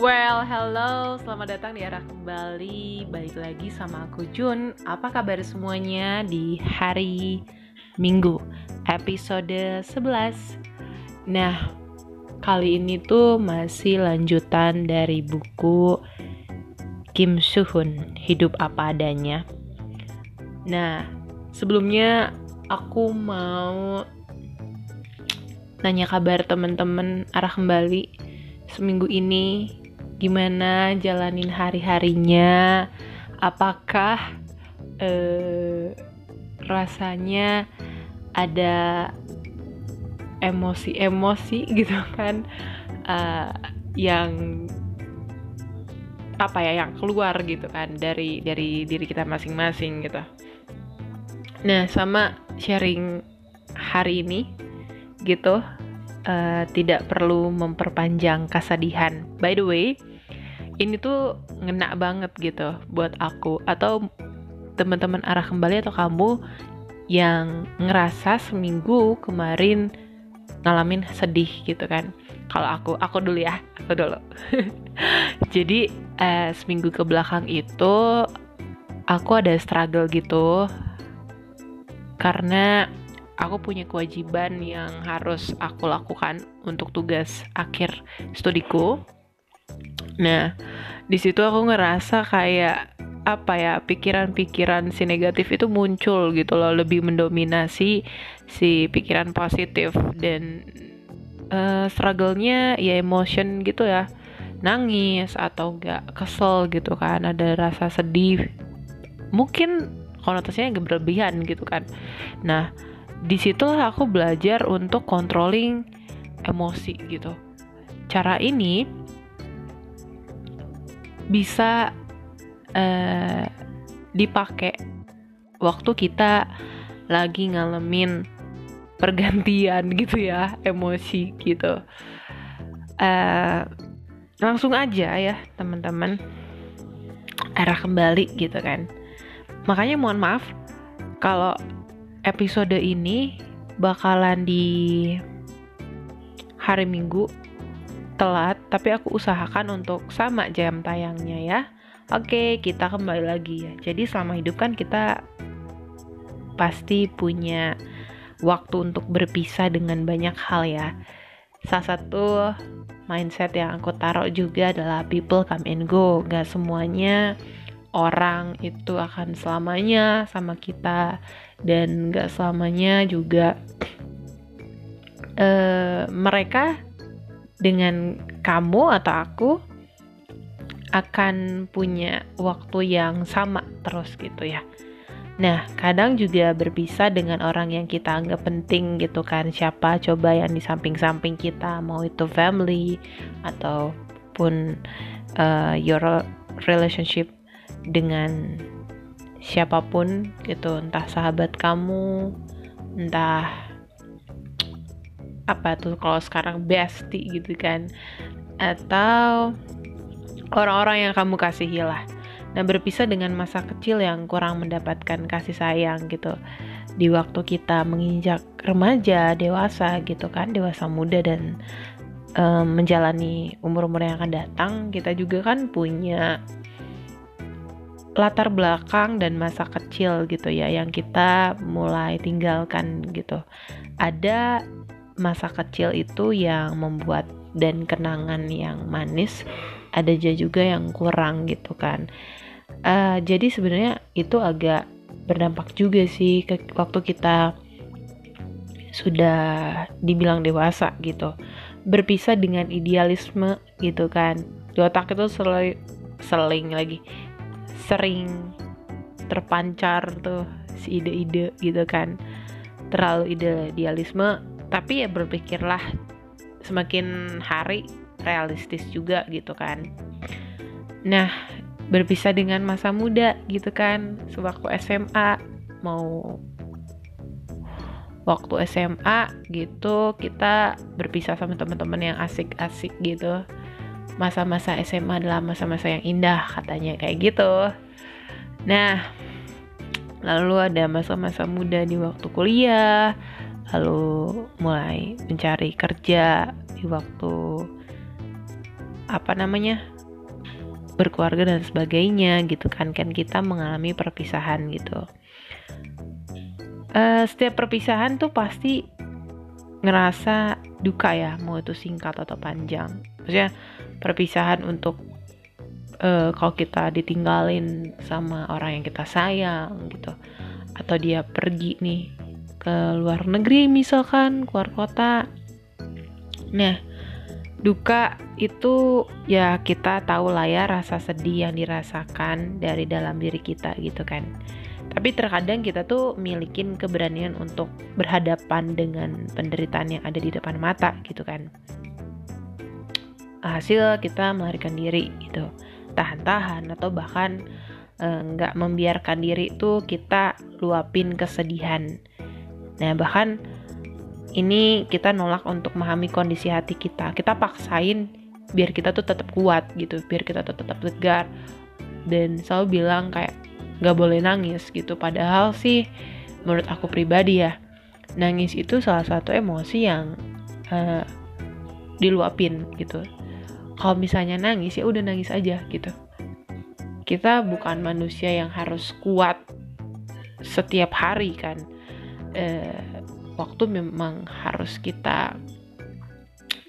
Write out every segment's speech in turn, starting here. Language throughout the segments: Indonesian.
Well, hello, selamat datang di arah kembali. Balik lagi sama aku Jun. Apa kabar semuanya di hari Minggu, episode 11. Nah, kali ini tuh masih lanjutan dari buku Kim Suhun, Hidup Apa Adanya. Nah, sebelumnya aku mau nanya kabar teman-teman arah kembali seminggu ini gimana jalanin hari-harinya apakah eh, rasanya ada emosi-emosi gitu kan uh, yang apa ya yang keluar gitu kan dari dari diri kita masing-masing gitu. Nah sama sharing hari ini gitu uh, tidak perlu memperpanjang kesedihan. By the way, ini tuh ngena banget gitu buat aku atau teman-teman arah kembali atau kamu yang ngerasa seminggu kemarin ngalamin sedih gitu kan. Kalau aku, aku dulu ya, aku dulu. Jadi uh, seminggu ke belakang itu aku ada struggle gitu karena aku punya kewajiban yang harus aku lakukan untuk tugas akhir studiku. Nah, di situ aku ngerasa kayak apa ya pikiran-pikiran si negatif itu muncul gitu loh lebih mendominasi si pikiran positif dan uh, struggle-nya ya emotion gitu ya nangis atau enggak kesel gitu kan ada rasa sedih mungkin konotasinya agak berlebihan gitu kan. Nah di situlah aku belajar untuk controlling emosi gitu. Cara ini bisa uh, dipakai waktu kita lagi ngalamin pergantian gitu ya emosi gitu. Uh, langsung aja ya teman-teman. Arah kembali gitu kan. Makanya mohon maaf kalau episode ini bakalan di hari Minggu telat, tapi aku usahakan untuk sama jam tayangnya ya. Oke, kita kembali lagi ya. Jadi selama hidup kan kita pasti punya waktu untuk berpisah dengan banyak hal ya. Salah satu mindset yang aku taruh juga adalah people come and go. Gak semuanya orang itu akan selamanya sama kita dan gak selamanya juga uh, mereka dengan kamu atau aku akan punya waktu yang sama terus gitu ya. Nah, kadang juga berpisah dengan orang yang kita anggap penting gitu kan. Siapa coba yang di samping-samping kita, mau itu family ataupun uh, your relationship dengan siapa pun gitu entah sahabat kamu entah apa tuh kalau sekarang bestie gitu kan. Atau orang-orang yang kamu kasihi lah. Nah berpisah dengan masa kecil yang kurang mendapatkan kasih sayang gitu. Di waktu kita menginjak remaja dewasa gitu kan dewasa muda dan um, menjalani umur-umur yang akan datang kita juga kan punya latar belakang dan masa kecil gitu ya yang kita mulai tinggalkan gitu. Ada masa kecil itu yang membuat dan kenangan yang manis, ada juga yang kurang gitu kan. Uh, jadi sebenarnya itu agak berdampak juga sih ke waktu kita sudah dibilang dewasa gitu. Berpisah dengan idealisme gitu kan. Di otak itu selalu seling lagi sering terpancar tuh si ide-ide gitu kan terlalu idealisme tapi ya berpikirlah semakin hari realistis juga gitu kan nah berpisah dengan masa muda gitu kan sewaktu SMA mau waktu SMA gitu kita berpisah sama teman-teman yang asik-asik gitu masa-masa SMA adalah masa-masa yang indah katanya kayak gitu. Nah, lalu ada masa-masa muda di waktu kuliah, lalu mulai mencari kerja di waktu apa namanya berkeluarga dan sebagainya gitu kan kan kita mengalami perpisahan gitu. Uh, setiap perpisahan tuh pasti ngerasa duka ya mau itu singkat atau panjang. Maksudnya perpisahan untuk uh, kalau kita ditinggalin sama orang yang kita sayang gitu atau dia pergi nih ke luar negeri misalkan keluar kota. Nah duka itu ya kita tahu lah ya rasa sedih yang dirasakan dari dalam diri kita gitu kan. Tapi terkadang kita tuh milikin keberanian untuk berhadapan dengan penderitaan yang ada di depan mata gitu kan. Hasil kita melarikan diri gitu. Tahan-tahan atau bahkan eh, nggak e, membiarkan diri tuh kita luapin kesedihan nah bahkan ini kita nolak untuk memahami kondisi hati kita. Kita paksain biar kita tuh tetap kuat gitu biar kita tuh tetap tegar. Dan selalu bilang kayak nggak boleh nangis gitu. Padahal sih menurut aku pribadi ya nangis itu salah satu emosi yang uh, diluapin gitu. Kalau misalnya nangis ya udah nangis aja gitu. Kita bukan manusia yang harus kuat setiap hari kan uh, waktu memang harus kita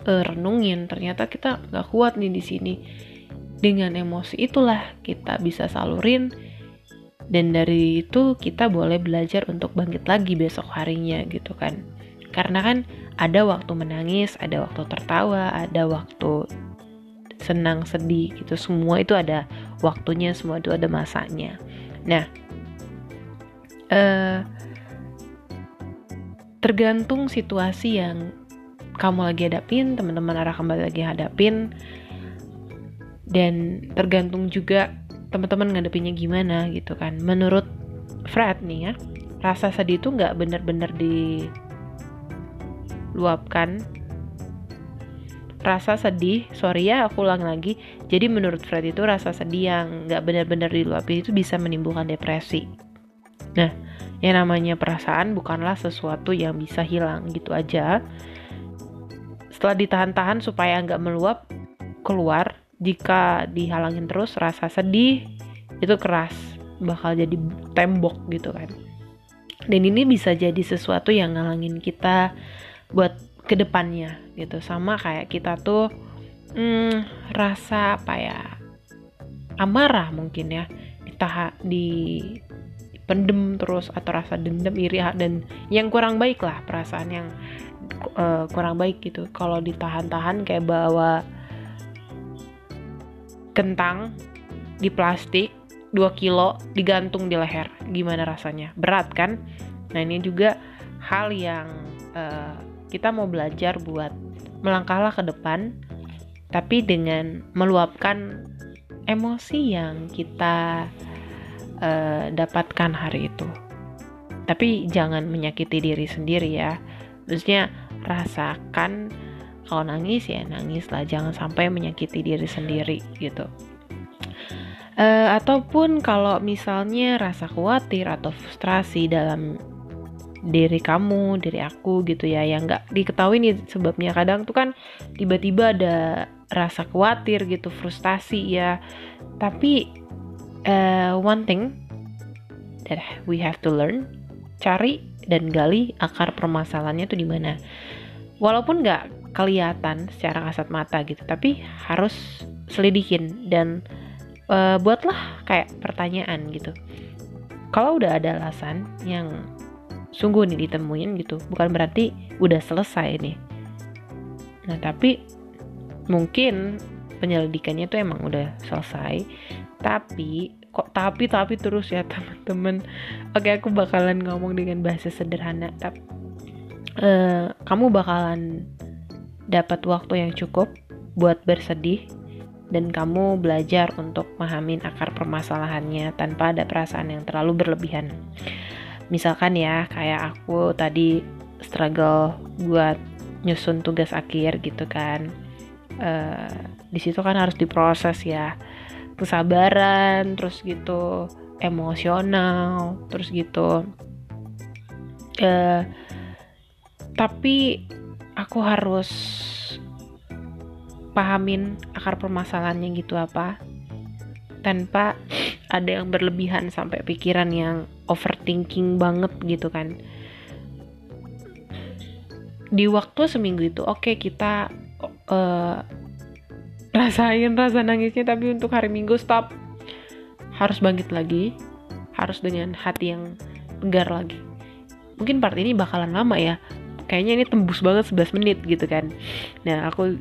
uh, renungin ternyata kita nggak kuat nih di sini. Dengan emosi itulah kita bisa salurin dan dari itu kita boleh belajar untuk bangkit lagi besok harinya gitu kan. Karena kan ada waktu menangis ada waktu tertawa ada waktu senang sedih gitu. Semua itu ada waktunya semua itu ada masanya. Nah uh, tergantung situasi yang kamu lagi hadapin, teman-teman arah kembali lagi hadapin, dan tergantung juga teman-teman ngadepinnya gimana gitu kan. Menurut Fred nih ya, rasa sedih itu nggak bener-bener diluapkan. Rasa sedih, sorry ya aku ulang lagi. Jadi menurut Fred itu rasa sedih yang nggak bener-bener diluapin itu bisa menimbulkan depresi. Nah, yang namanya perasaan bukanlah sesuatu yang bisa hilang gitu aja. Setelah ditahan-tahan supaya nggak meluap keluar, jika dihalangin terus rasa sedih itu keras, bakal jadi tembok gitu kan. Dan ini bisa jadi sesuatu yang ngalangin kita buat ke depannya gitu. Sama kayak kita tuh hmm, rasa apa ya amarah mungkin ya ditahan di pendem terus atau rasa dendam iri dan yang kurang baik lah perasaan yang uh, kurang baik gitu. Kalau ditahan-tahan kayak bawa kentang di plastik 2 kilo digantung di leher. Gimana rasanya? Berat kan? Nah ini juga hal yang uh, kita mau belajar buat melangkahlah ke depan tapi dengan meluapkan emosi yang kita uh, dapatkan hari itu. Tapi jangan menyakiti diri sendiri ya. Maksudnya rasakan kalau nangis ya nangis lah, jangan sampai menyakiti diri sendiri gitu. Uh, ataupun kalau misalnya rasa khawatir atau frustrasi dalam diri kamu, diri aku gitu ya, yang nggak diketahui nih sebabnya kadang tuh kan tiba-tiba ada rasa khawatir gitu, frustasi ya. Tapi uh, one thing that we have to learn cari dan gali akar permasalahannya tuh di mana. Walaupun nggak kelihatan secara kasat mata gitu tapi harus selidikin dan uh, buatlah kayak pertanyaan gitu. Kalau udah ada alasan yang sungguh nih ditemuin gitu bukan berarti udah selesai nih. Nah tapi mungkin penyelidikannya tuh emang udah selesai tapi kok tapi tapi terus ya teman-teman oke aku bakalan ngomong dengan bahasa sederhana tapi uh, kamu bakalan dapat waktu yang cukup buat bersedih dan kamu belajar untuk memahami akar permasalahannya tanpa ada perasaan yang terlalu berlebihan. Misalkan ya, kayak aku tadi struggle buat nyusun tugas akhir gitu kan. Uh, di situ kan harus diproses ya kesabaran terus gitu emosional terus gitu. Uh, tapi aku harus pahamin akar permasalahannya gitu apa tanpa ada yang berlebihan sampai pikiran yang overthinking banget gitu kan. Di waktu seminggu itu oke okay, kita uh, rasain rasa nangisnya tapi untuk hari minggu stop. Harus bangkit lagi. Harus dengan hati yang tegar lagi. Mungkin part ini bakalan lama ya. Kayaknya ini tembus banget 11 menit gitu kan. Nah aku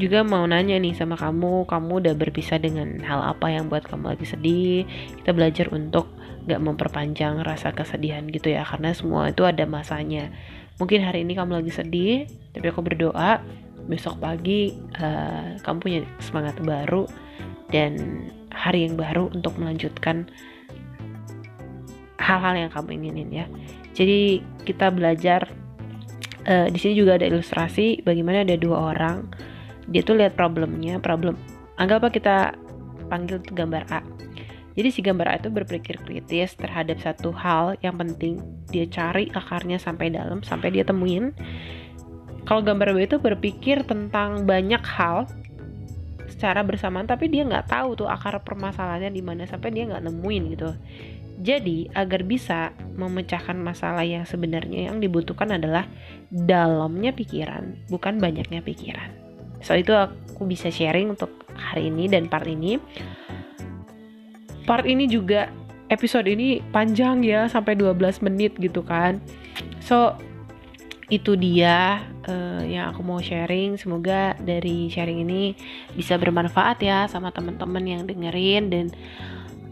juga mau nanya nih sama kamu. Kamu udah berpisah dengan hal apa yang buat kamu lagi sedih? Kita belajar untuk gak memperpanjang rasa kesedihan gitu ya karena semua itu ada masanya. Mungkin hari ini kamu lagi sedih tapi aku berdoa besok pagi uh, kamu punya semangat baru dan hari yang baru untuk melanjutkan hal-hal yang kamu inginin ya. Jadi kita belajar uh, di sini juga ada ilustrasi bagaimana ada dua orang dia tuh lihat problemnya, problem anggaplah kita panggil itu gambar A. Jadi si gambar A itu berpikir kritis terhadap satu hal yang penting dia cari akarnya sampai dalam sampai dia temuin. Kalau gambar B itu berpikir tentang banyak hal secara bersamaan tapi dia nggak tahu tuh akar permasalahannya di mana sampai dia nggak nemuin gitu. Jadi agar bisa memecahkan masalah yang sebenarnya yang dibutuhkan adalah dalamnya pikiran bukan banyaknya pikiran. So itu aku bisa sharing untuk hari ini dan part ini. Part ini juga episode ini panjang ya sampai 12 menit gitu kan. So itu dia uh, yang aku mau sharing. Semoga dari sharing ini bisa bermanfaat ya sama teman-teman yang dengerin dan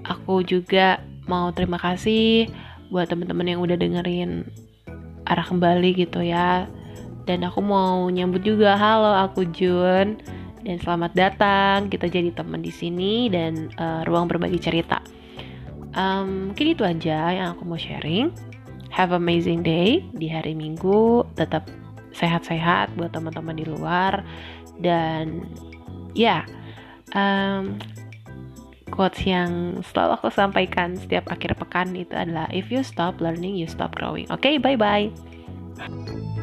aku juga mau terima kasih buat teman-teman yang udah dengerin arah kembali gitu ya. Dan aku mau nyambut juga halo aku Jun dan selamat datang kita jadi teman di sini dan uh, ruang berbagi cerita. Um, mungkin itu aja yang aku mau sharing have amazing day di hari Minggu. Tetap sehat-sehat buat teman-teman di luar. Dan ya yeah, um, quotes yang selalu aku sampaikan setiap akhir pekan itu adalah if you stop learning you stop growing. Oke okay, bye bye